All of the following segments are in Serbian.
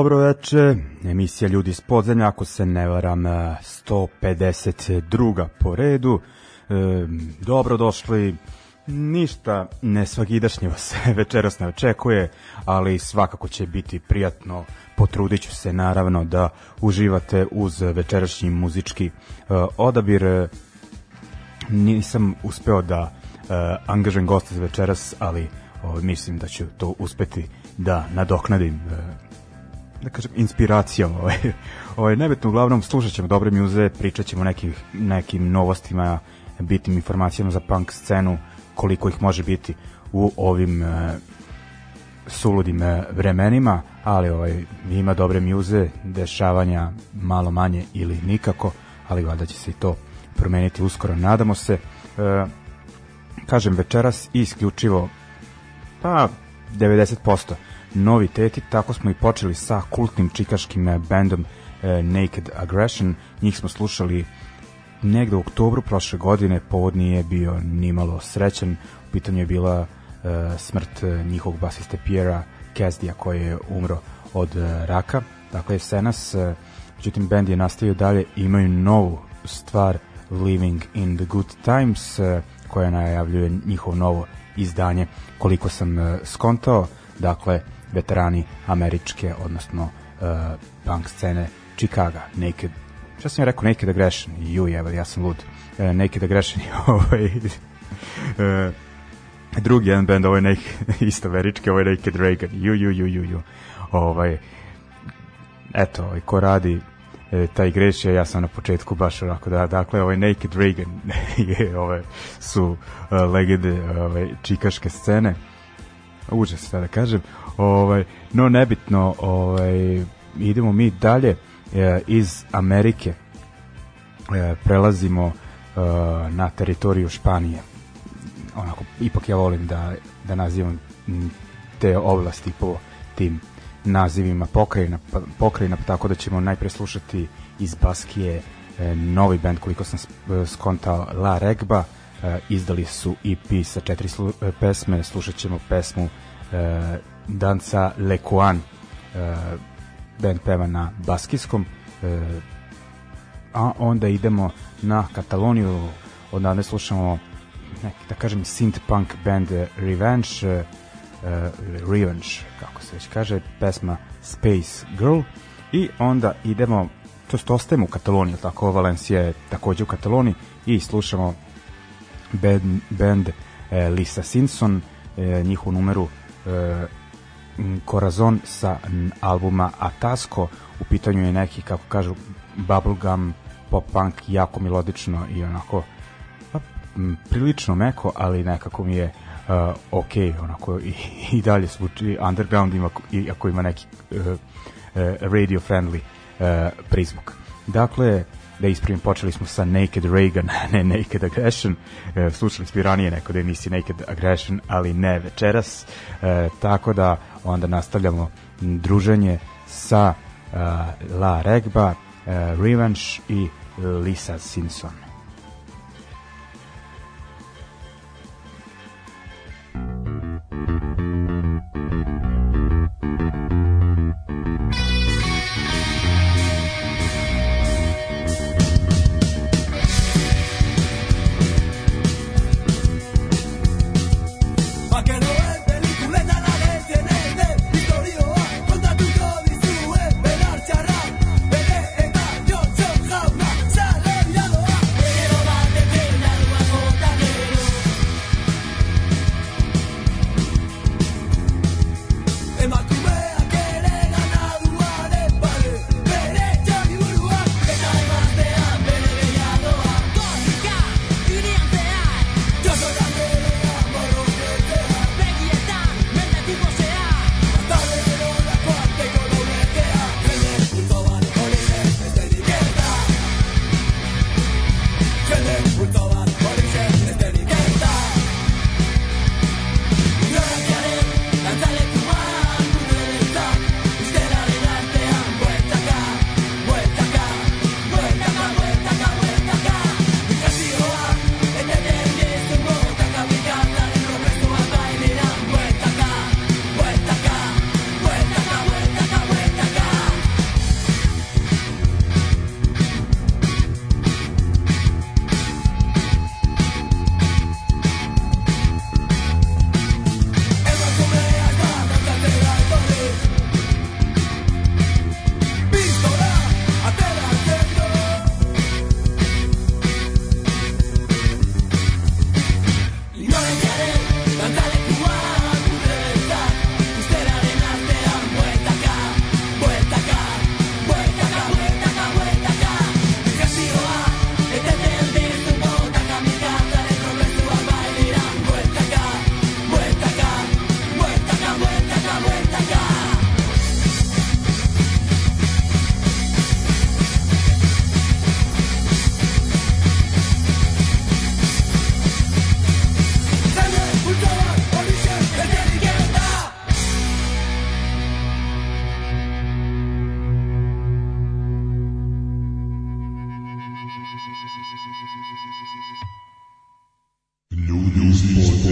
Dobro veče, emisija Ljudi iz podzemlja, ako se ne varam, 152. E, po redu. E, dobro došli, ništa nesvakidašnje vas večeras ne očekuje, ali svakako će biti prijatno. Potrudit ću se naravno da uživate uz večerašnji muzički e, odabir. E, nisam uspeo da e, angažujem gosta za večeras, ali o, mislim da ću to uspeti da nadoknadim e, da kažem, inspiracijom. Ovaj. Ovaj, nebitno, uglavnom, slušat ćemo dobre muze, pričat ćemo nekim, nekim novostima, bitnim informacijama za punk scenu, koliko ih može biti u ovim e, suludim e, vremenima, ali ovaj, ima dobre muze, dešavanja malo manje ili nikako, ali valjda će se i to promeniti uskoro, nadamo se. E, kažem, večeras isključivo pa 90% noviteti, tako smo i počeli sa kultnim čikaškim eh, bendom eh, Naked Aggression. Njih smo slušali negde u oktobru prošle godine, povod nije bio nimalo srećan, u pitanju je bila eh, smrt njihovog basiste Pjera Kezdija koji je umro od raka. Dakle, Senas, međutim, bend je nastavio dalje, imaju novu stvar Living in the Good Times, koja najavljuje njihovo novo izdanje, koliko sam skontao. Dakle, veterani američke, odnosno uh, punk scene Chicaga, Naked šta sam ja rekao Naked Aggression, ju evo ja sam lud uh, Naked Aggression je ovaj uh, drugi jedan band, ovaj Naked, isto američki, ovaj Naked Reagan, ju, ju, ju, ju, ju. Ovaj, eto, ovaj, ko radi taj greš, ja sam na početku baš onako da, dakle, ovaj Naked Reagan je, ovaj, su uh, legende ovaj, čikaške scene, uže se da kažem, Ovaj, no nebitno, ovaj, idemo mi dalje e, iz Amerike. E, prelazimo e, na teritoriju Španije. Onako, ipak ja volim da, da nazivam te oblasti po tim nazivima pokrajina, pa, pokrajina pa tako da ćemo najpre slušati iz Baskije e, novi band koliko sam e, skontao La Regba e, izdali su EP sa četiri slu, pesme slušat ćemo pesmu Dansa Lekoan e, eh, band peva na baskijskom e, a onda idemo na Kataloniju odavde slušamo neki, da kažem, synth punk band Revenge e, Revenge, kako se već kaže pesma Space Girl i onda idemo to jest ostajemo u Kataloniji, tako Valencija je takođe u Kataloniji i slušamo band, band e, Lisa Simpson e, njihovu numeru e, Corazon sa albuma Atasco. U pitanju je neki, kako kažu, bubblegum pop punk, jako melodično i onako pa, prilično meko, ali nekako mi je uh, ok, onako i, i dalje zvuči underground ima, i ako ima neki uh, uh, radio friendly uh, prizvuk. Dakle, uh, da ispravim, počeli smo sa Naked Reagan, ne Naked Aggression. E, slušali smo i ranije nekod da emisije Naked Aggression, ali ne večeras. E, tako da onda nastavljamo druženje sa e, La Regba, e, Revenge i Lisa Simpson. Thank you.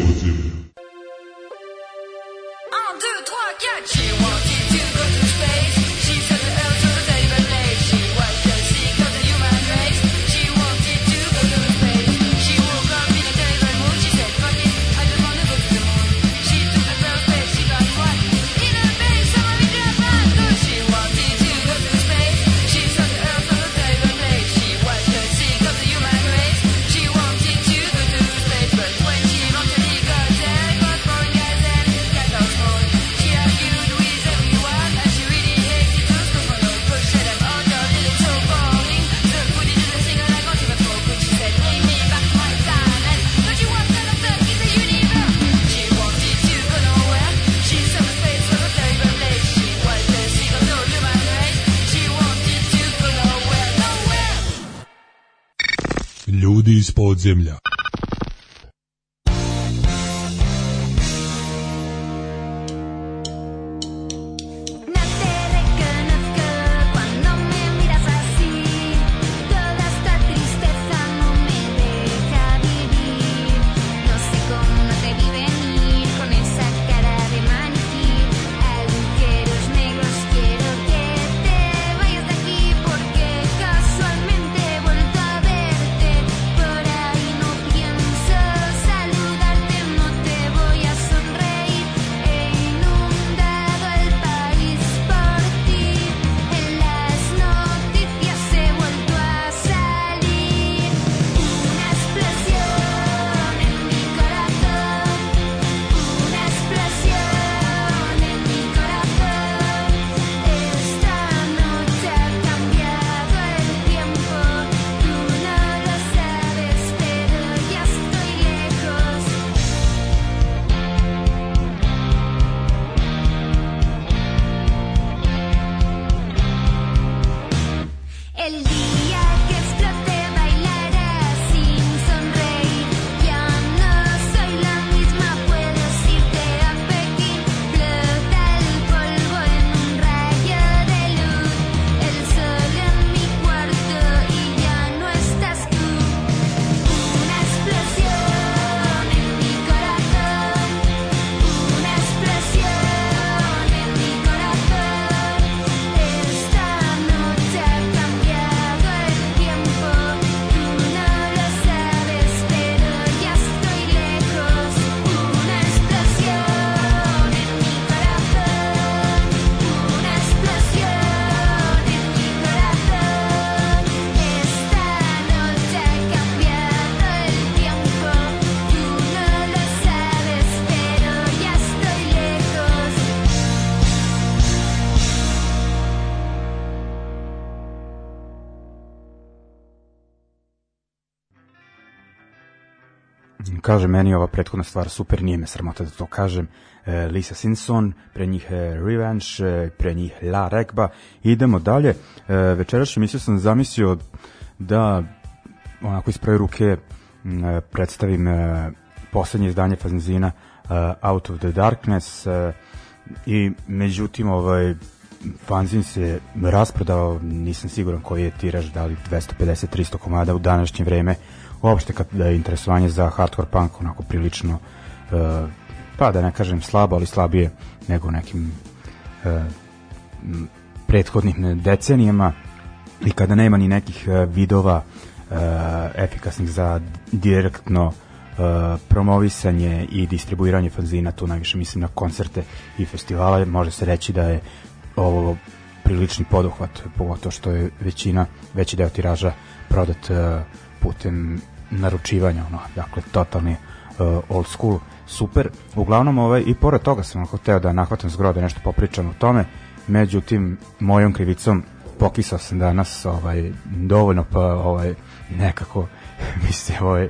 with you. kažem, meni ova prethodna stvar super, nije me sramota da to kažem. E, Lisa Simpson, pre njih e, Revenge, e, pre njih La Regba. Idemo dalje. E, večeraš sam zamislio da onako iz prve ruke predstavim poslednje izdanje fanzina Out of the Darkness i međutim ovaj fanzin se rasprodao, nisam siguran koji je tiraž, da li 250-300 komada u današnje vreme uopšte kad da je interesovanje za hardcore punk onako prilično e, pa da ne kažem slabo, ali slabije nego nekim e, prethodnim decenijama i kada nema ni nekih e, vidova efikasnih za direktno promovisanje i distribuiranje fanzina, tu najviše mislim na koncerte i festivale, može se reći da je ovo prilični poduhvat, pogotovo što je većina, veći deo tiraža prodat putem naručivanja, ono, dakle, totalni uh, old school, super. Uglavnom, ovaj, i pored toga sam onako teo da nahvatam zgrode, nešto popričam o tome, međutim, mojom krivicom pokisao sam danas ovaj, dovoljno, pa ovaj, nekako, mislim, ovaj, e,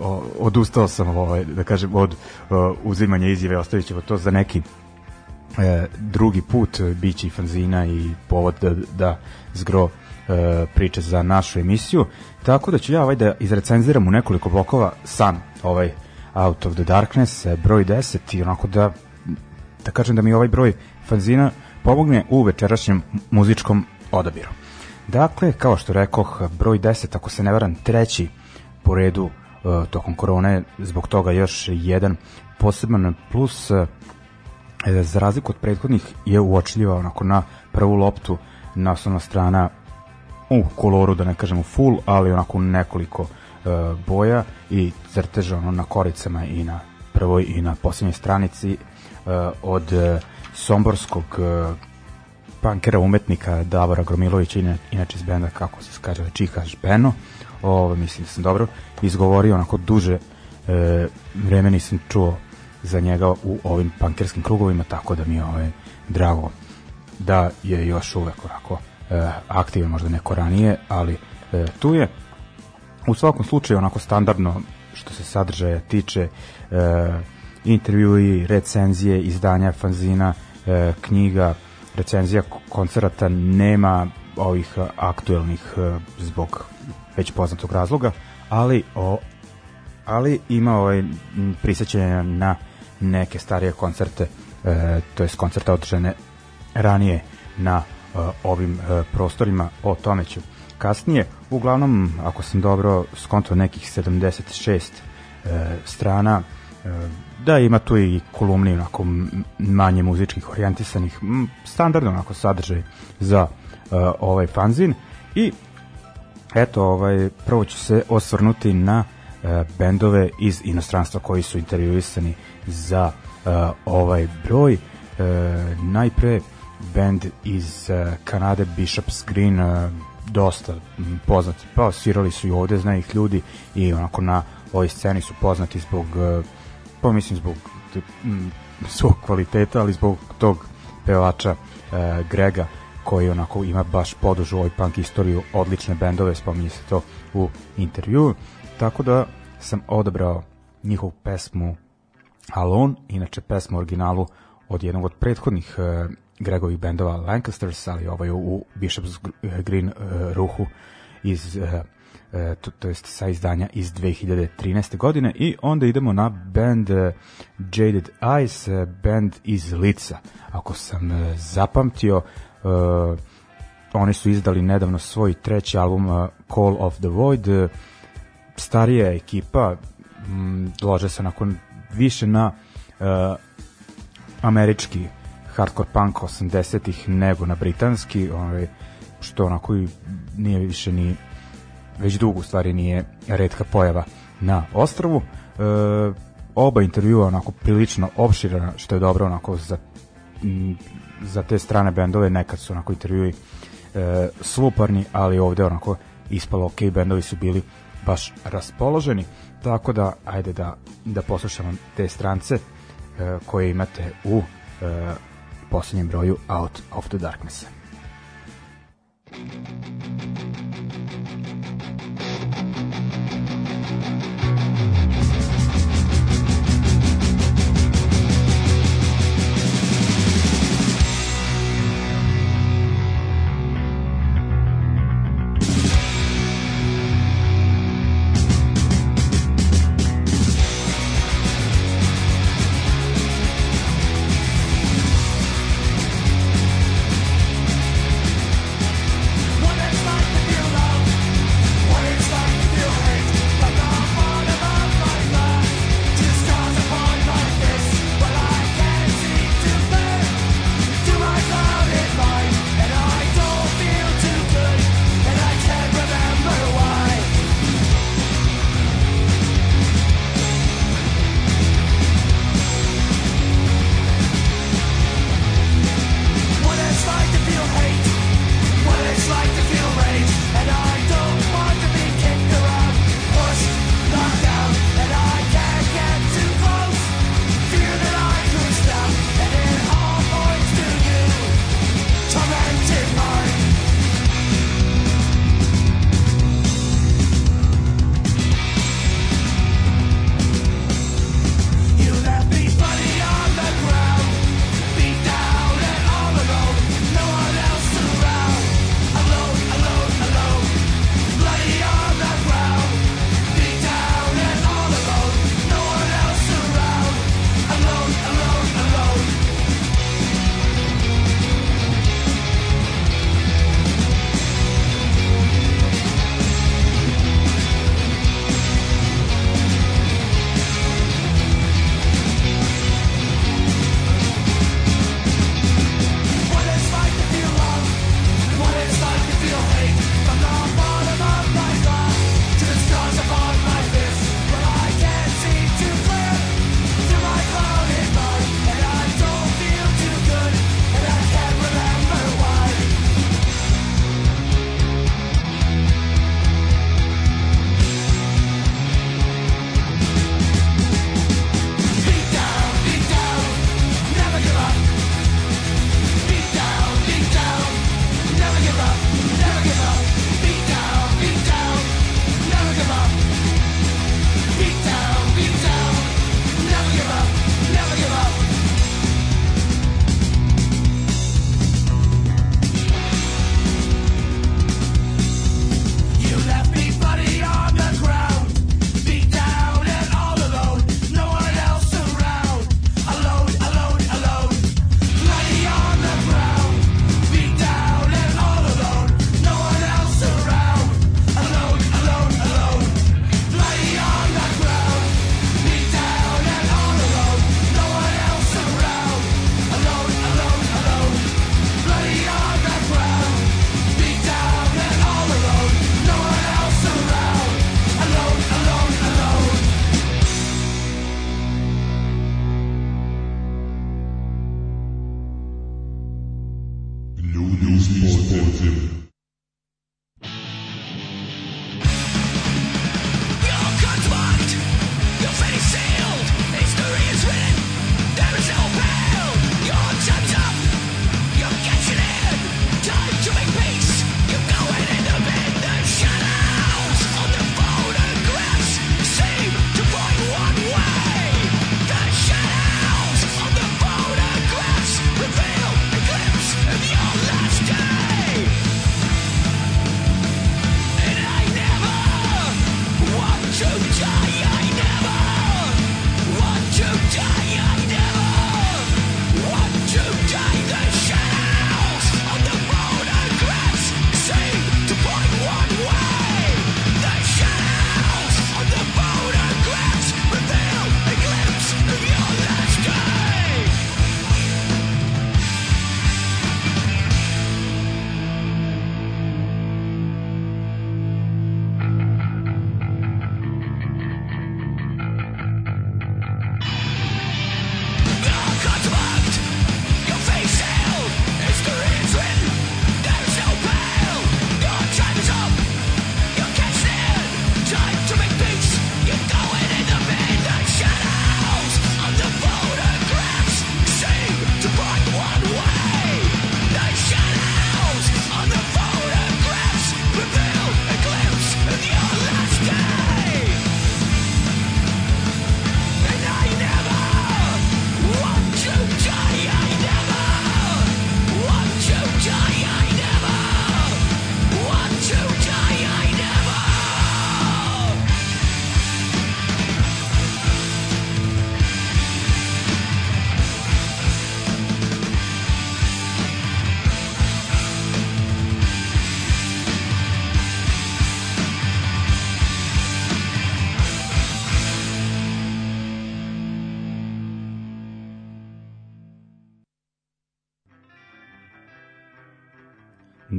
o, odustao sam ovaj, da kažem od o, uzimanja izjave ostavit ćemo to za neki e, drugi put biće fanzina i povod da, da zgro E, priče za našu emisiju. Tako da ću ja ovaj da izrecenziram u nekoliko blokova sam ovaj Out of the Darkness, e, broj 10 i onako da da kažem da mi ovaj broj fanzina pomogne u večerašnjem muzičkom odabiru. Dakle, kao što rekoh, broj 10, ako se ne varam, treći po redu e, tokom korone, zbog toga još jedan poseban plus za razliku od prethodnih je uočljiva onako na prvu loptu na osnovna strana u koloru, da ne kažemo full, ali onako nekoliko uh, boja i crteža ono na koricama i na prvoj i na posljednjoj stranici uh, od uh, somborskog uh, pankera umetnika Davora Gromilovića, ina, inače iz benda kako se skaže Čikaš Beno, ovo mislim da sam dobro izgovorio, onako duže e, vreme nisam čuo za njega u ovim pankerskim krugovima, tako da mi je ovaj, drago da je još uvek onako Eh, aktivan možda neko ranije, ali eh, tu je u svakom slučaju onako standardno što se sadržaja tiče eh, intervjui, recenzije, izdanja fanzina, knjiga, recenzija koncerata nema ovih aktuelnih zbog već poznatog razloga, ali o, ali ima ovaj prisećanje na neke starije koncerte, e, to jest koncerta održane ranije na ovim e, prostorima, o tome ću kasnije. Uglavnom, ako sam dobro skonto nekih 76 e, strana, e, da ima tu i kolumni onako manje muzičkih orijentisanih, standardno onako sadržaj za ovaj fanzin i eto, ovaj, prvo ću se osvrnuti na e, bendove iz inostranstva koji su intervjuisani za e, ovaj broj. E, najpre band iz uh, Kanade Bishop's Green uh, dosta poznat poznati pa svirali su i ovde zna ih ljudi i onako na ovoj sceni su poznati zbog uh, pa mislim zbog um, svog kvaliteta ali zbog tog pevača uh, Grega koji onako ima baš podužu ovoj punk istoriju odlične bendove spominje se to u intervju tako da sam odabrao njihovu pesmu Alone inače pesmu originalu od jednog od prethodnih uh, Gregovih bendova Lancasters, ali ovo ovaj je u Bishop's eh, Green eh, ruhu iz eh, to, to jest sa izdanja iz 2013. godine i onda idemo na band Jaded Eyes, band iz Lica. Ako sam zapamtio, uh, oni su izdali nedavno svoj treći album uh, Call of the Void. Starija ekipa m, mm, lože se nakon više na uh, američki hardcore punk 80-ih nego na britanski, ovaj, što onako i nije više ni već dugo u stvari nije redka pojava na ostrvu. E, oba intervjua onako prilično opširana, što je dobro onako za, za te strane bendove, nekad su onako intervjui e, sluparni, ali ovde onako ispalo ok, bendovi su bili baš raspoloženi, tako da ajde da, da poslušamo te strance e, koje imate u e, poslednjem broju Out of the Darkness. Thank you.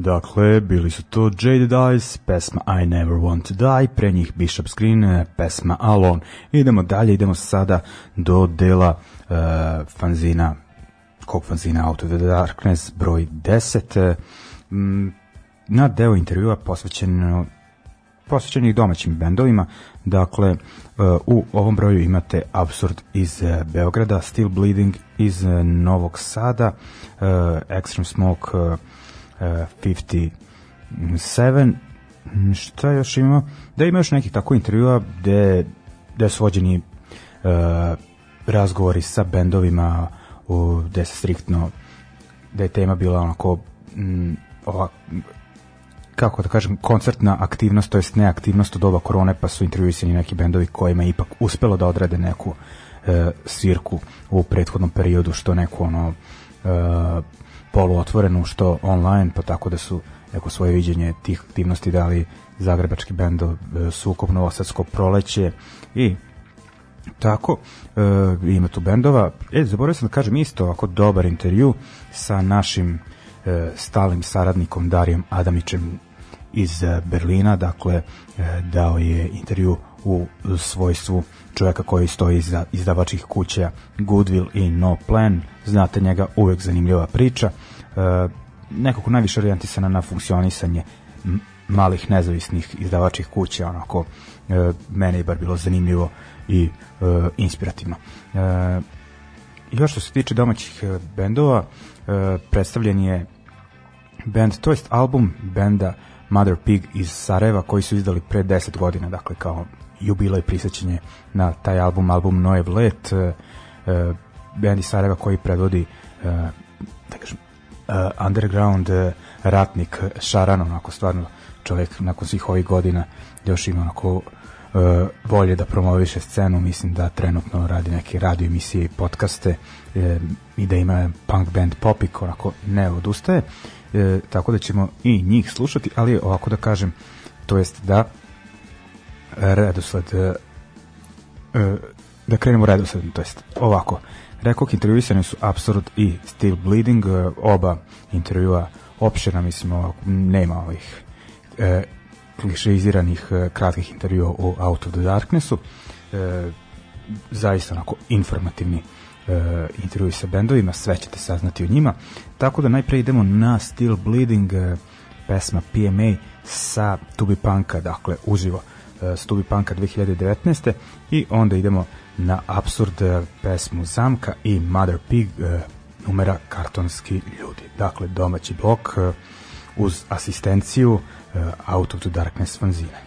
Dakle, bili su to Jade Dice, pesma I Never Want To Die, pre njih Bishop Green, pesma Alone. Idemo dalje, idemo sada do dela uh, fanzina, kog fanzina Out of the Darkness, broj 10. E, mm, na deo intervjua posvećen posvećenih domaćim bendovima. Dakle, e, u ovom broju imate Absurd iz Beograda, Still Bleeding iz Novog Sada, Extreme Smoke 57 mm, šta još ima da ima još nekih tako intervjua gde, gde su vođeni uh, razgovori sa bendovima uh, gde se striktno da je tema bila onako m, mm, ova, kako da kažem, koncertna aktivnost, to jest neaktivnost u doba korone, pa su intervjuisani neki bendovi kojima je ipak uspelo da odrade neku e, svirku u prethodnom periodu, što neku ono e, poluotvorenu što online, pa tako da su neko svoje viđenje tih aktivnosti dali zagrebački bendo e, Sukop Novosadsko proleće i tako e, ima tu bendova e, zaboravio sam da kažem isto ovako dobar intervju sa našim e, stalim saradnikom Darijem Adamićem iz e, Berlina dakle e, dao je intervju u svojstvu čovjeka koji stoji iza izdavačih kuća Goodwill i No Plan. Znate njega, uvek zanimljiva priča. E, nekako najviše orijentisana na funkcionisanje malih nezavisnih izdavačih kuća, onako e, mene je bar bilo zanimljivo i e, inspirativno. E, još što se tiče domaćih e, bendova, e, predstavljen je band, to jest album benda Mother Pig iz Sarajeva koji su izdali pre 10 godina, dakle kao je prisjećanje na taj album, album Noev Let, uh, e, band e, iz Sarajeva koji predvodi uh, da kažem, uh, underground uh, ratnik Šaran, onako stvarno čovjek nakon svih ovih godina još ima onako uh, volje da promoviše scenu, mislim da trenutno radi neke radio emisije i podcaste e, i da ima punk band Popik, onako ne odustaje e, tako da ćemo i njih slušati, ali ovako da kažem to jest da redosled e, e, da krenemo redosled to jest ovako. Rekog intervjuisani su Absurd i Steel Bleeding, e, oba intervjua opširna, mislim, nema ovih e, klišeiziranih e, kratkih intervjua o Out of the Darknessu. E, zaista onako informativni e, intervjui sa bendovima, sve ćete saznati o njima. Tako da najpre idemo na Still Bleeding, e, pesma PMA sa Tubi Punka, dakle, uživo. E, Stubi Panka 2019. I onda idemo na Absurd e, pesmu Zamka i Mother Pig e, numera Kartonski ljudi. Dakle, domaći blok uz asistenciju Out of the Darkness fanzine.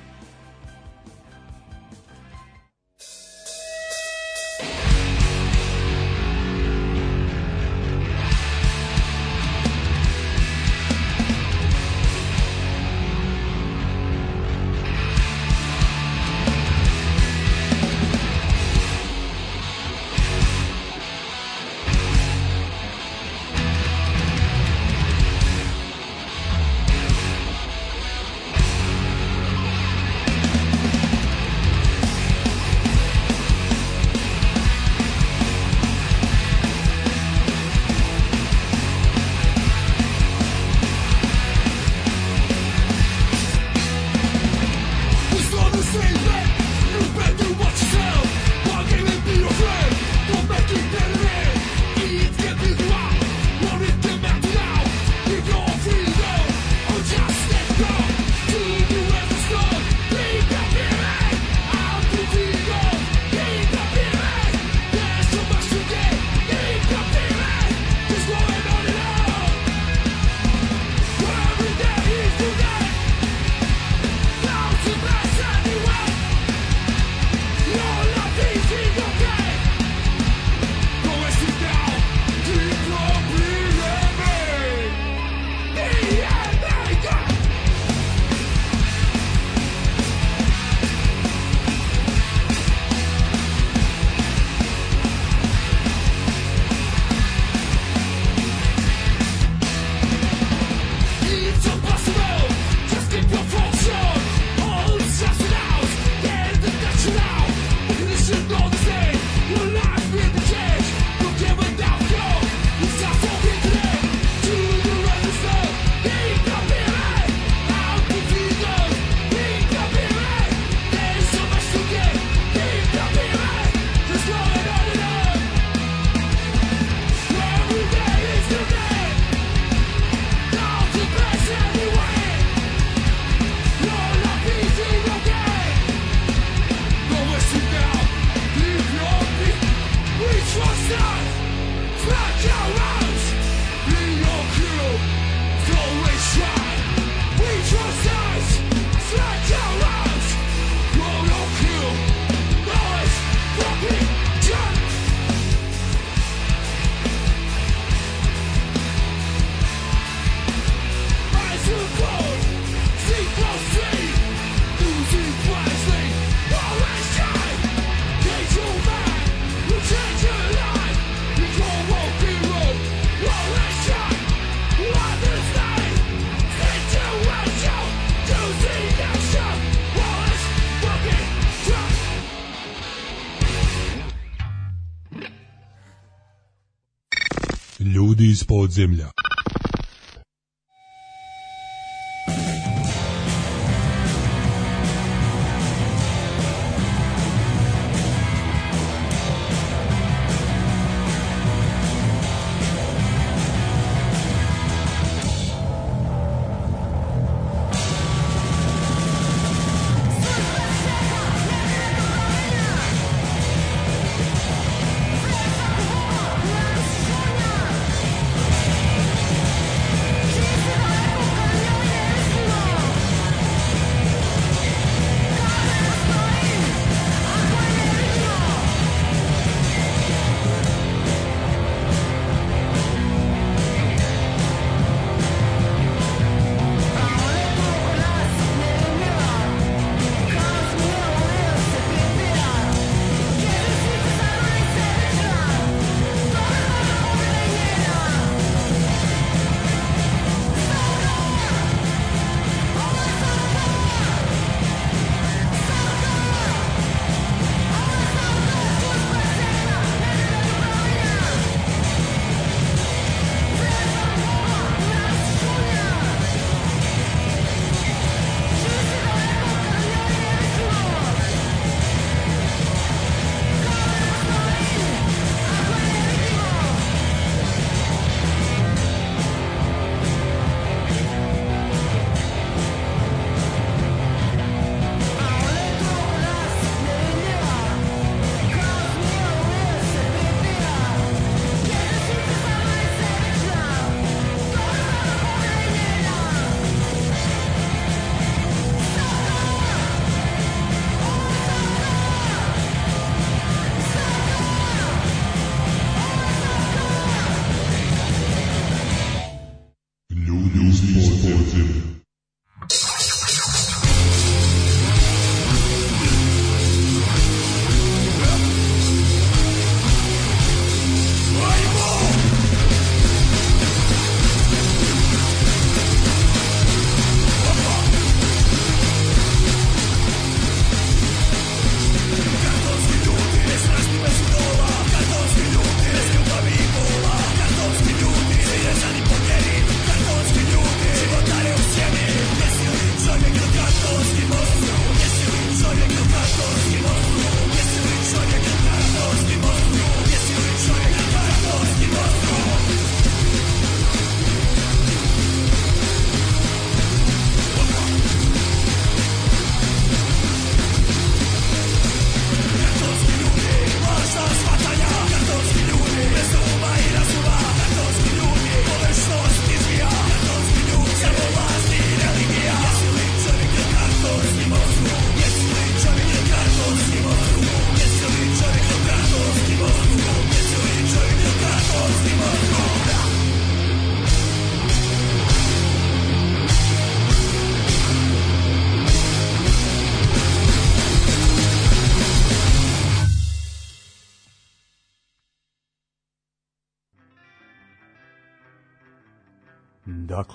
земля.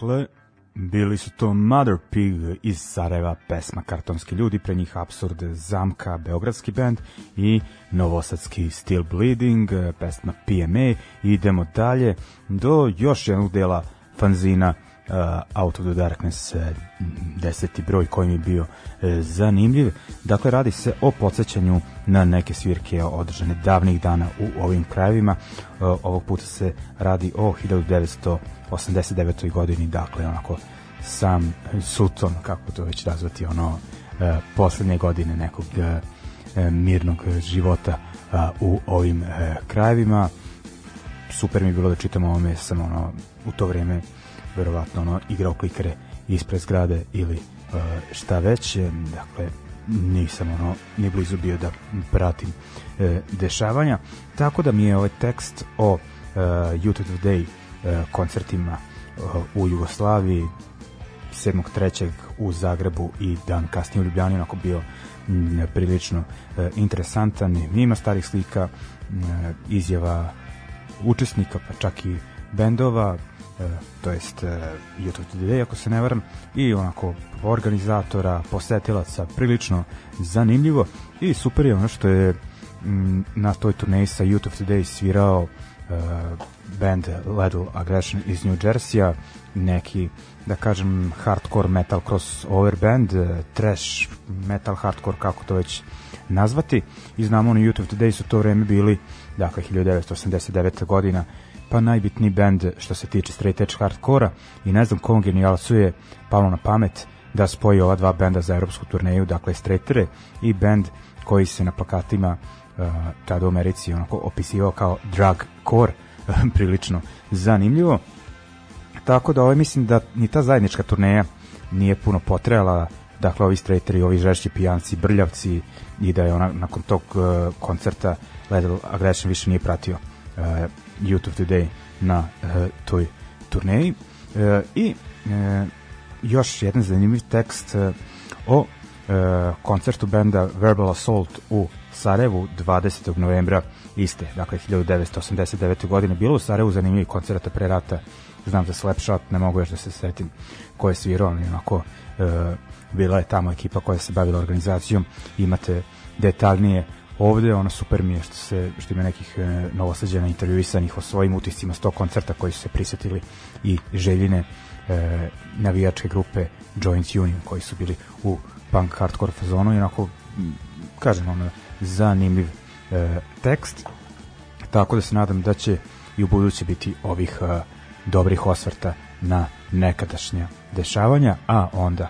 Dakle, bili su to Mother Pig iz Sarajeva, pesma Kartonski ljudi, pre njih Absurd, Zamka, Beogradski band i Novosadski Steel Bleeding, pesma PMA. Idemo dalje do još jednog dela fanzina uh, Out of the Darkness uh, deseti broj koji mi je bio e, zanimljiv. Dakle, radi se o podsjećanju na neke svirke održane davnih dana u ovim krajevima. E, ovog puta se radi o 1989. godini, dakle, onako sam suton, kako to već nazvati, ono, e, poslednje godine nekog mirnog života u ovim krajevima. Super mi je bilo da čitam ovome, sam ono, u to vreme verovatno ono, igrao klikere ispred zgrade ili uh, šta već, e, dakle nisam ono ni blizu bio da pratim e, dešavanja tako da mi je ovaj tekst o e, YouTube Today e, koncertima e, u Jugoslaviji 7.3. u Zagrebu i dan kasnije u Ljubljani onako bio m, prilično e, interesantan ima starih slika e, izjava učesnika pa čak i bendova, e, to jest YouTube e, Today, ako se ne varam, i onako organizatora, posetilaca, prilično zanimljivo i super je ono što je na toj turneji sa YouTube Today svirao e, band Ledel Aggression iz New Jersey-a, neki, da kažem, hardcore metal crossover band, trash metal hardcore, kako to već nazvati. I znamo, ono, YouTube Today su to vreme bili, dakle, 1989. godina, pa najbitniji bend što se tiče straight edge hardkora i ne znam kom genijalcu je palo na pamet da spoji ova dva benda za evropsku turneju, dakle Straightere i bend koji se na plakatima uh, tada u Americi onako opisivao kao drug core, prilično zanimljivo. Tako da ovaj mislim da ni ta zajednička turneja nije puno potrejala, dakle ovi i ovi žešći pijanci, brljavci i da je ona nakon tog uh, koncerta Led Aggression više nije pratio uh, Youth of Today na e, toj turneji. E, I e, još jedan zanimljiv tekst e, o e, koncertu benda Verbal Assault u Sarajevu 20. novembra iste, dakle 1989. godine. Bilo u Sarajevu zanimljivih koncerata pre rata, znam za Slap Shot, ne mogu još da se setim ko je svirao, ali onako e, bila je tamo ekipa koja se bavila organizacijom, imate detaljnije Ovde ono super mi je što, se, što ima nekih e, novosađena intervjuisanih o svojim utiscima sto koncerta koji su se prisetili i željine e, navijačke grupe Joint Union koji su bili u punk hardcore fazonu i onako kažem ono zanimljiv e, tekst tako da se nadam da će i u buduće biti ovih e, dobrih osvrta na nekadašnja dešavanja a onda e,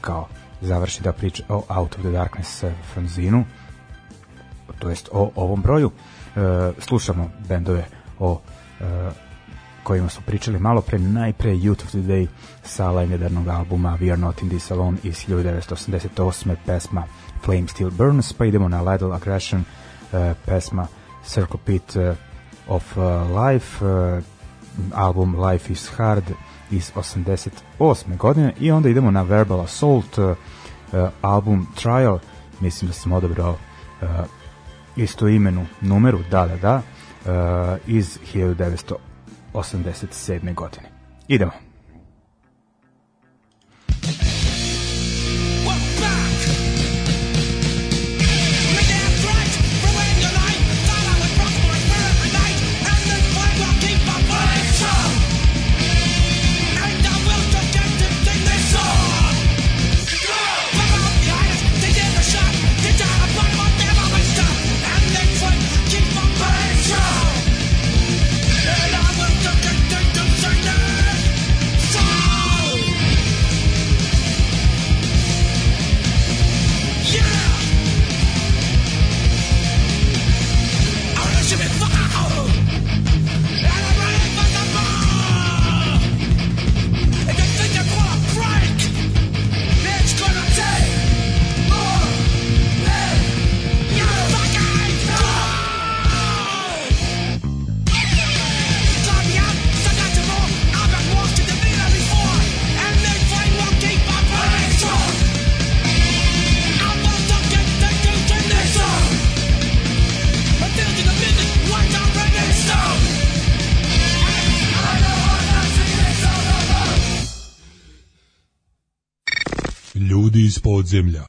kao završi da priča o Out of the Darkness e, fanzinu e, to jest o ovom broju e, slušamo bendove o e, kojima smo pričali malo pre najpre Youth of Today sa legendarnog albuma We Are Not In This Alone iz 1988. pesma Flame Still Burns pa idemo na Lidl Aggression e, pesma Circle Pit e, of e, Life e, album Life is Hard iz 88. godine i onda idemo na Verbal Assault album Trial mislim da sam odabrao isto imenu numeru, da, da, da, uh, iz 1987. godine. Idemo. земля.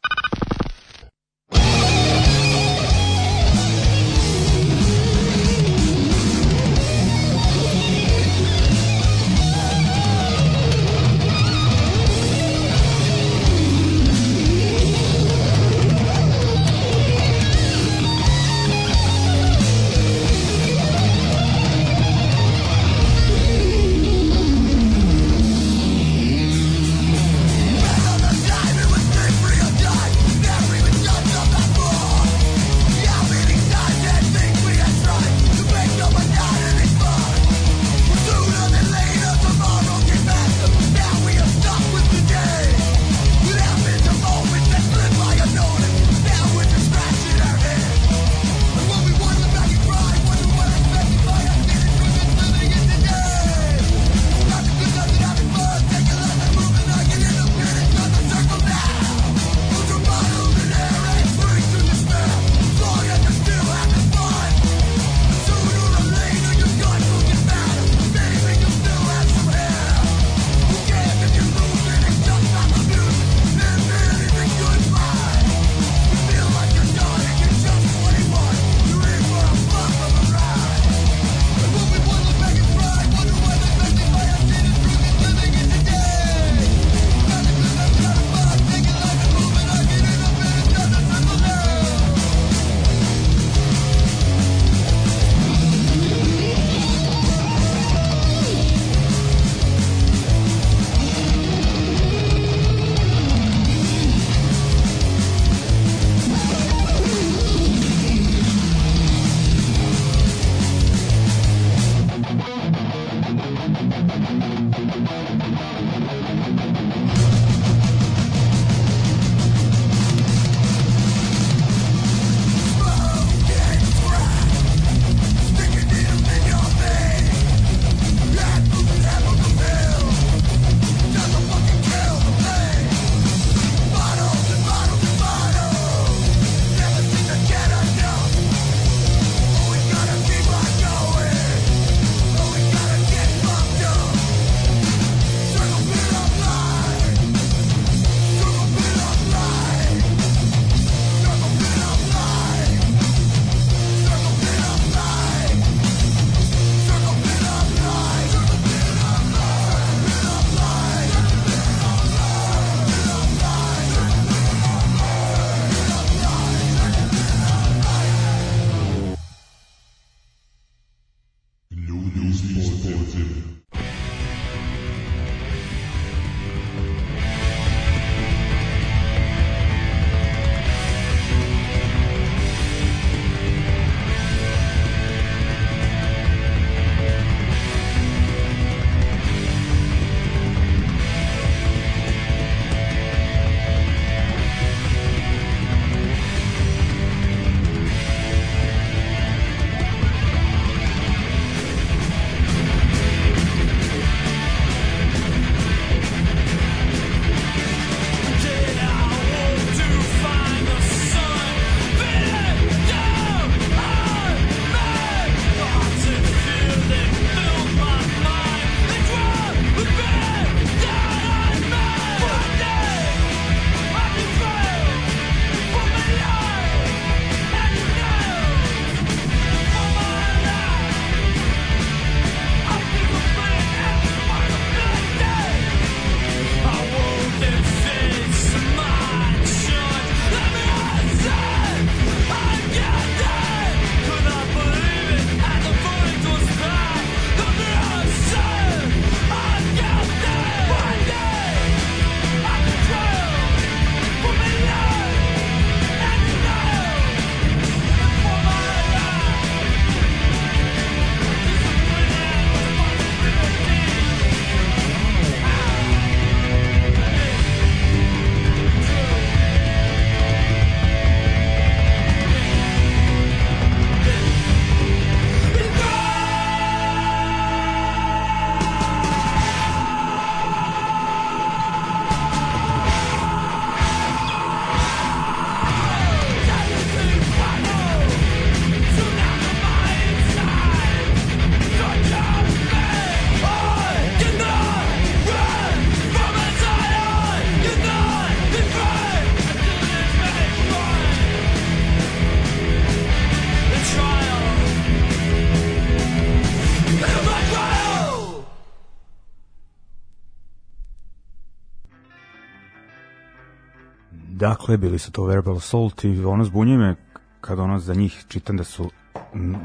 Dakle, bili su to Verbal Assault i ono zbunjuje me kad ono za njih čitam da su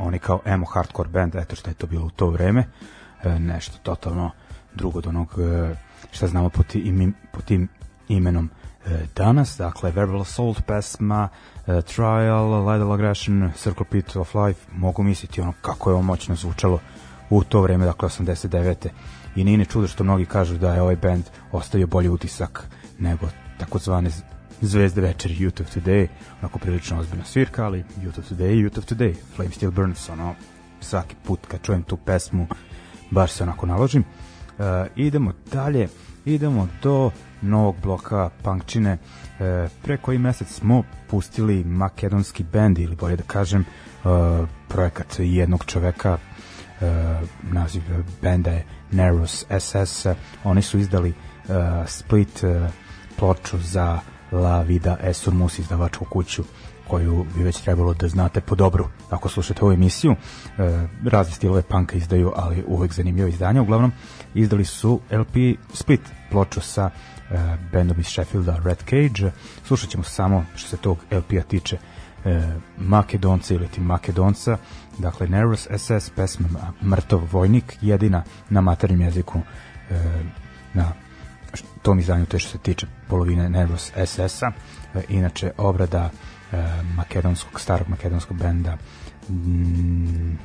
oni kao emo hardcore band, eto što je to bilo u to vreme, e, nešto totalno drugo od onog e, šta znamo po, tim, po tim imenom e, danas, dakle Verbal Assault pesma, e, Trial, Lidal Aggression, Circle Pit of Life, mogu misliti ono kako je ovo moćno zvučalo u to vreme, dakle 89. I nije ne čudo što mnogi kažu da je ovaj band ostavio bolji utisak nego takozvane Zvezde večer, YouTube Today, onako prilično ozbiljna svirka, ali YouTube Today, YouTube Today, Flame Steel Burns, ono, svaki put kad čujem tu pesmu, baš se onako naložim. Uh, idemo dalje, idemo do novog bloka Punkčine. Uh, pre koji mesec smo pustili makedonski bend, ili bolje da kažem, uh, projekat jednog čoveka, uh, naziv benda je Nerus SS, oni su izdali uh, split uh, ploču za La Vida Esurmus izdavačku kuću koju bi već trebalo da znate po dobru ako slušate ovu emisiju. E, razne stilove panka izdaju, ali uvek zanimljivo izdanje. Uglavnom, izdali su LP Split ploču sa e, bendom iz Sheffielda Red Cage. Slušat ćemo samo što se tog LP-a tiče e, Makedonca ili ti Makedonca, dakle Nervous SS pesma Mrtov vojnik, jedina na maternjem jeziku e, na tom izdanju to je što se tiče polovine Nervos SS-a e, inače obrada e, makedonskog, starog makedonskog benda mm,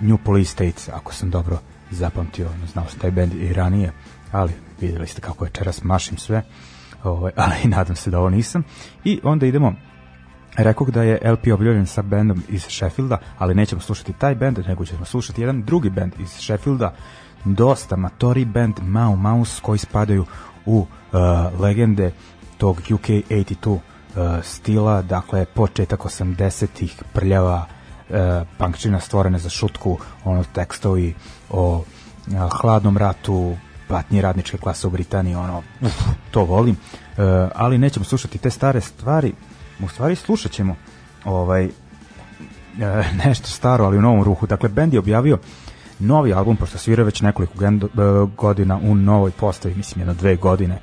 New Police States, ako sam dobro zapamtio, znao sam taj bend i ranije ali videli ste kako večeras mašim sve ovaj, ali nadam se da ovo nisam i onda idemo Rekog da je LP objavljen sa bendom iz Sheffielda, ali nećemo slušati taj bend, nego ćemo slušati jedan drugi bend iz Sheffielda dosta matori band Mau Maus koji spadaju u uh, legende tog UK 82 uh, stila, dakle početak 80-ih prljava uh, punkčina stvorene za šutku, ono tekstovi o uh, hladnom ratu, patnji radničke klase u Britaniji, ono, uf, to volim, uh, ali nećemo slušati te stare stvari, u stvari slušat ćemo ovaj, uh, nešto staro, ali u novom ruhu. Dakle, bend je objavio uh, novi album, pošto svira već nekoliko e, godina u novoj postavi, mislim jedno dve godine,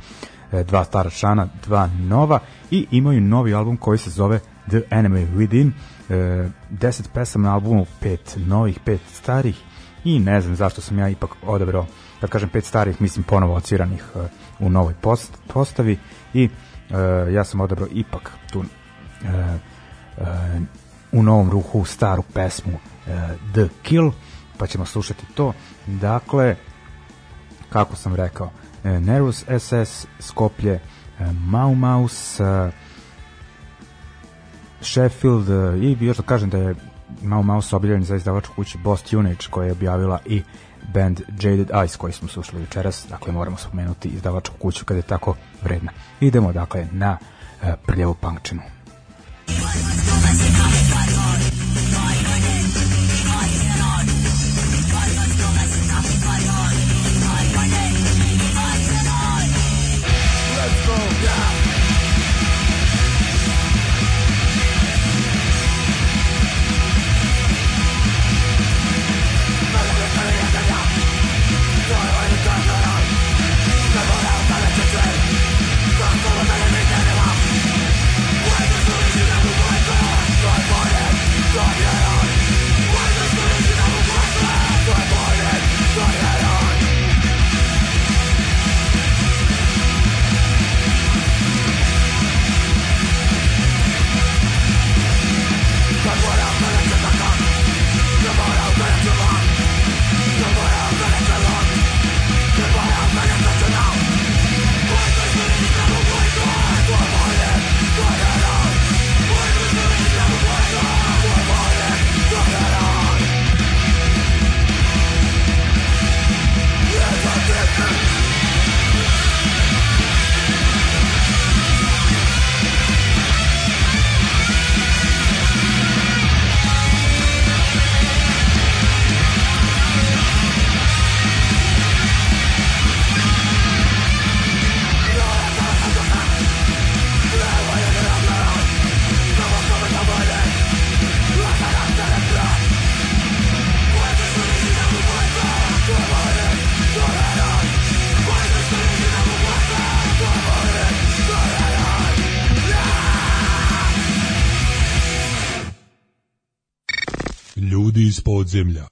e, dva stara člana, dva nova i imaju novi album koji se zove The Enemy Within, 10 e, pesama na albumu, pet novih, pet starih i ne znam zašto sam ja ipak odabrao, da kažem pet starih, mislim ponovo ociranih u novoj postavi i ja sam odabrao ipak tu u novom ruhu staru pesmu The Kill, pa ćemo slušati to. Dakle, kako sam rekao, e, Nervous SS, Skoplje, e, Mau Maus, e, Sheffield i još da kažem da je Mau Maus objavljen za izdavačku kuću Bost Unage koja je objavila i band Jaded Ice koji smo slušali večeras, dakle moramo spomenuti izdavačku kuću kada je tako vredna. Idemo dakle na prljavu punkčinu. Muzika podzemlja.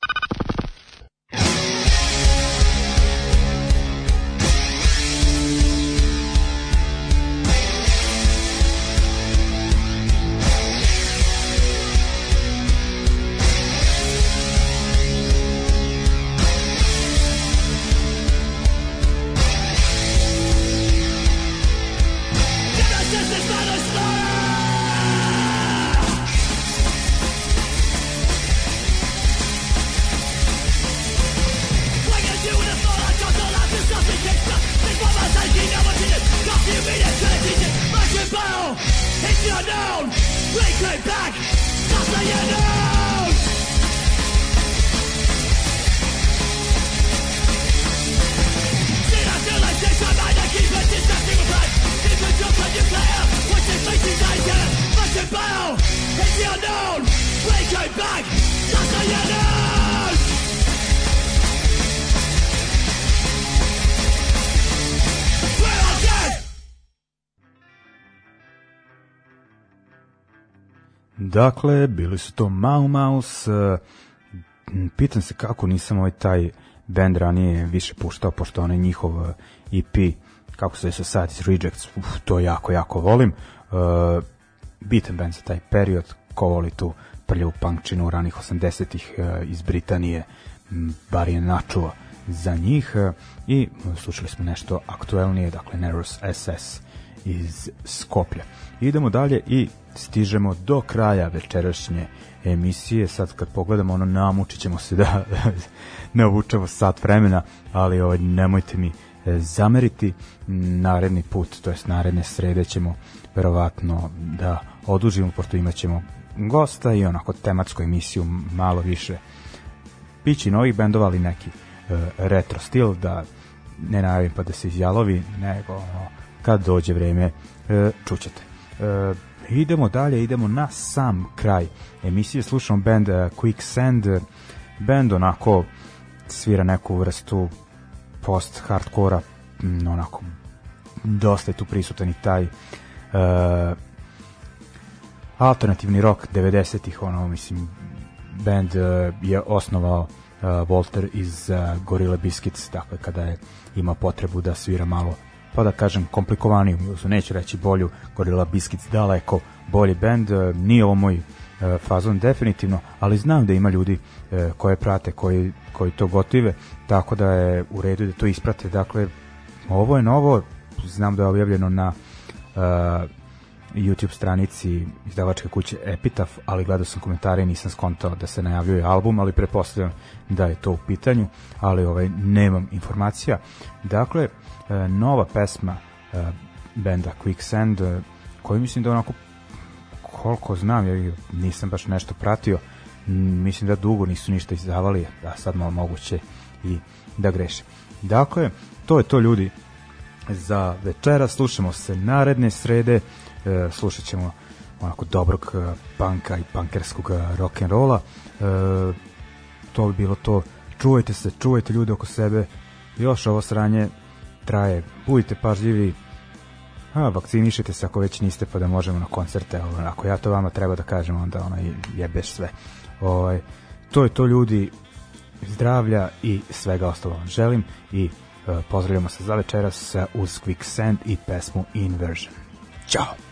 Dakle, bili su to Mau Maus, e, pitam se kako nisam ovaj taj band ranije više puštao, pošto onaj njihov EP, e kako se sa sad, Rejects, uf, to jako, jako volim. Uh, bitan band za taj period, ko voli tu prljavu punkčinu ranih 80-ih iz Britanije, bar je načuo za njih i slušali smo nešto aktuelnije, dakle Nervous SS iz Skoplja. Idemo dalje i stižemo do kraja večerašnje emisije. Sad kad pogledamo ono namučit ćemo se da ne navučamo sat vremena, ali ovaj, nemojte mi e, zameriti naredni put, to jest naredne srede ćemo verovatno da odužimo pošto imaćemo gosta i onako tematsku emisiju malo više pići novih bendova, ali neki e, retro stil da ne najavim pa da se izjalovi nego ono, kad dođe vreme e, čućete. E, idemo dalje, idemo na sam kraj emisije, slušamo band e, Quicksand, band onako svira neku vrstu post-hardkora, onako dosta je tu prisutan i taj alternativni rock 90-ih, ono, mislim, band je osnovao Walter iz Gorilla Biscuits, dakle, kada je ima potrebu da svira malo pa da kažem komplikovaniju muzu, neću reći bolju, Gorilla Biscuits daleko bolji bend, e, nije ovo moj e, fazon definitivno, ali znam da ima ljudi e, koje prate, koji, koji to gotive, tako da je u redu da to isprate, dakle ovo je novo, znam da je objavljeno na uh, YouTube stranici izdavačke kuće Epitaph, ali gledao sam komentare i nisam skontao da se najavljuje album, ali pretpostavljam da je to u pitanju, ali ovaj nemam informacija. Dakle, uh, E, nova pesma e, benda Quicksand e, koju mislim da onako koliko znam, ja nisam baš nešto pratio, mislim da dugo nisu ništa izdavali, da sad malo moguće i da greše. Dakle, to je to ljudi za večera, slušamo se naredne srede, e, slušat ćemo onako dobrog panka i pankerskog rock'n'rolla, e, to bi bilo to, čuvajte se, čuvajte ljude oko sebe, još ovo sranje traje, budite pažljivi, a, vakcinišite se ako već niste pa da možemo na koncerte, ono, ovaj, ako ja to vama treba da kažem, onda ono, jebeš sve. Ovaj, to je to ljudi, zdravlja i svega ostalo vam želim i e, pozdravljamo se za večeras uz Quicksand i pesmu Inversion. Ćao!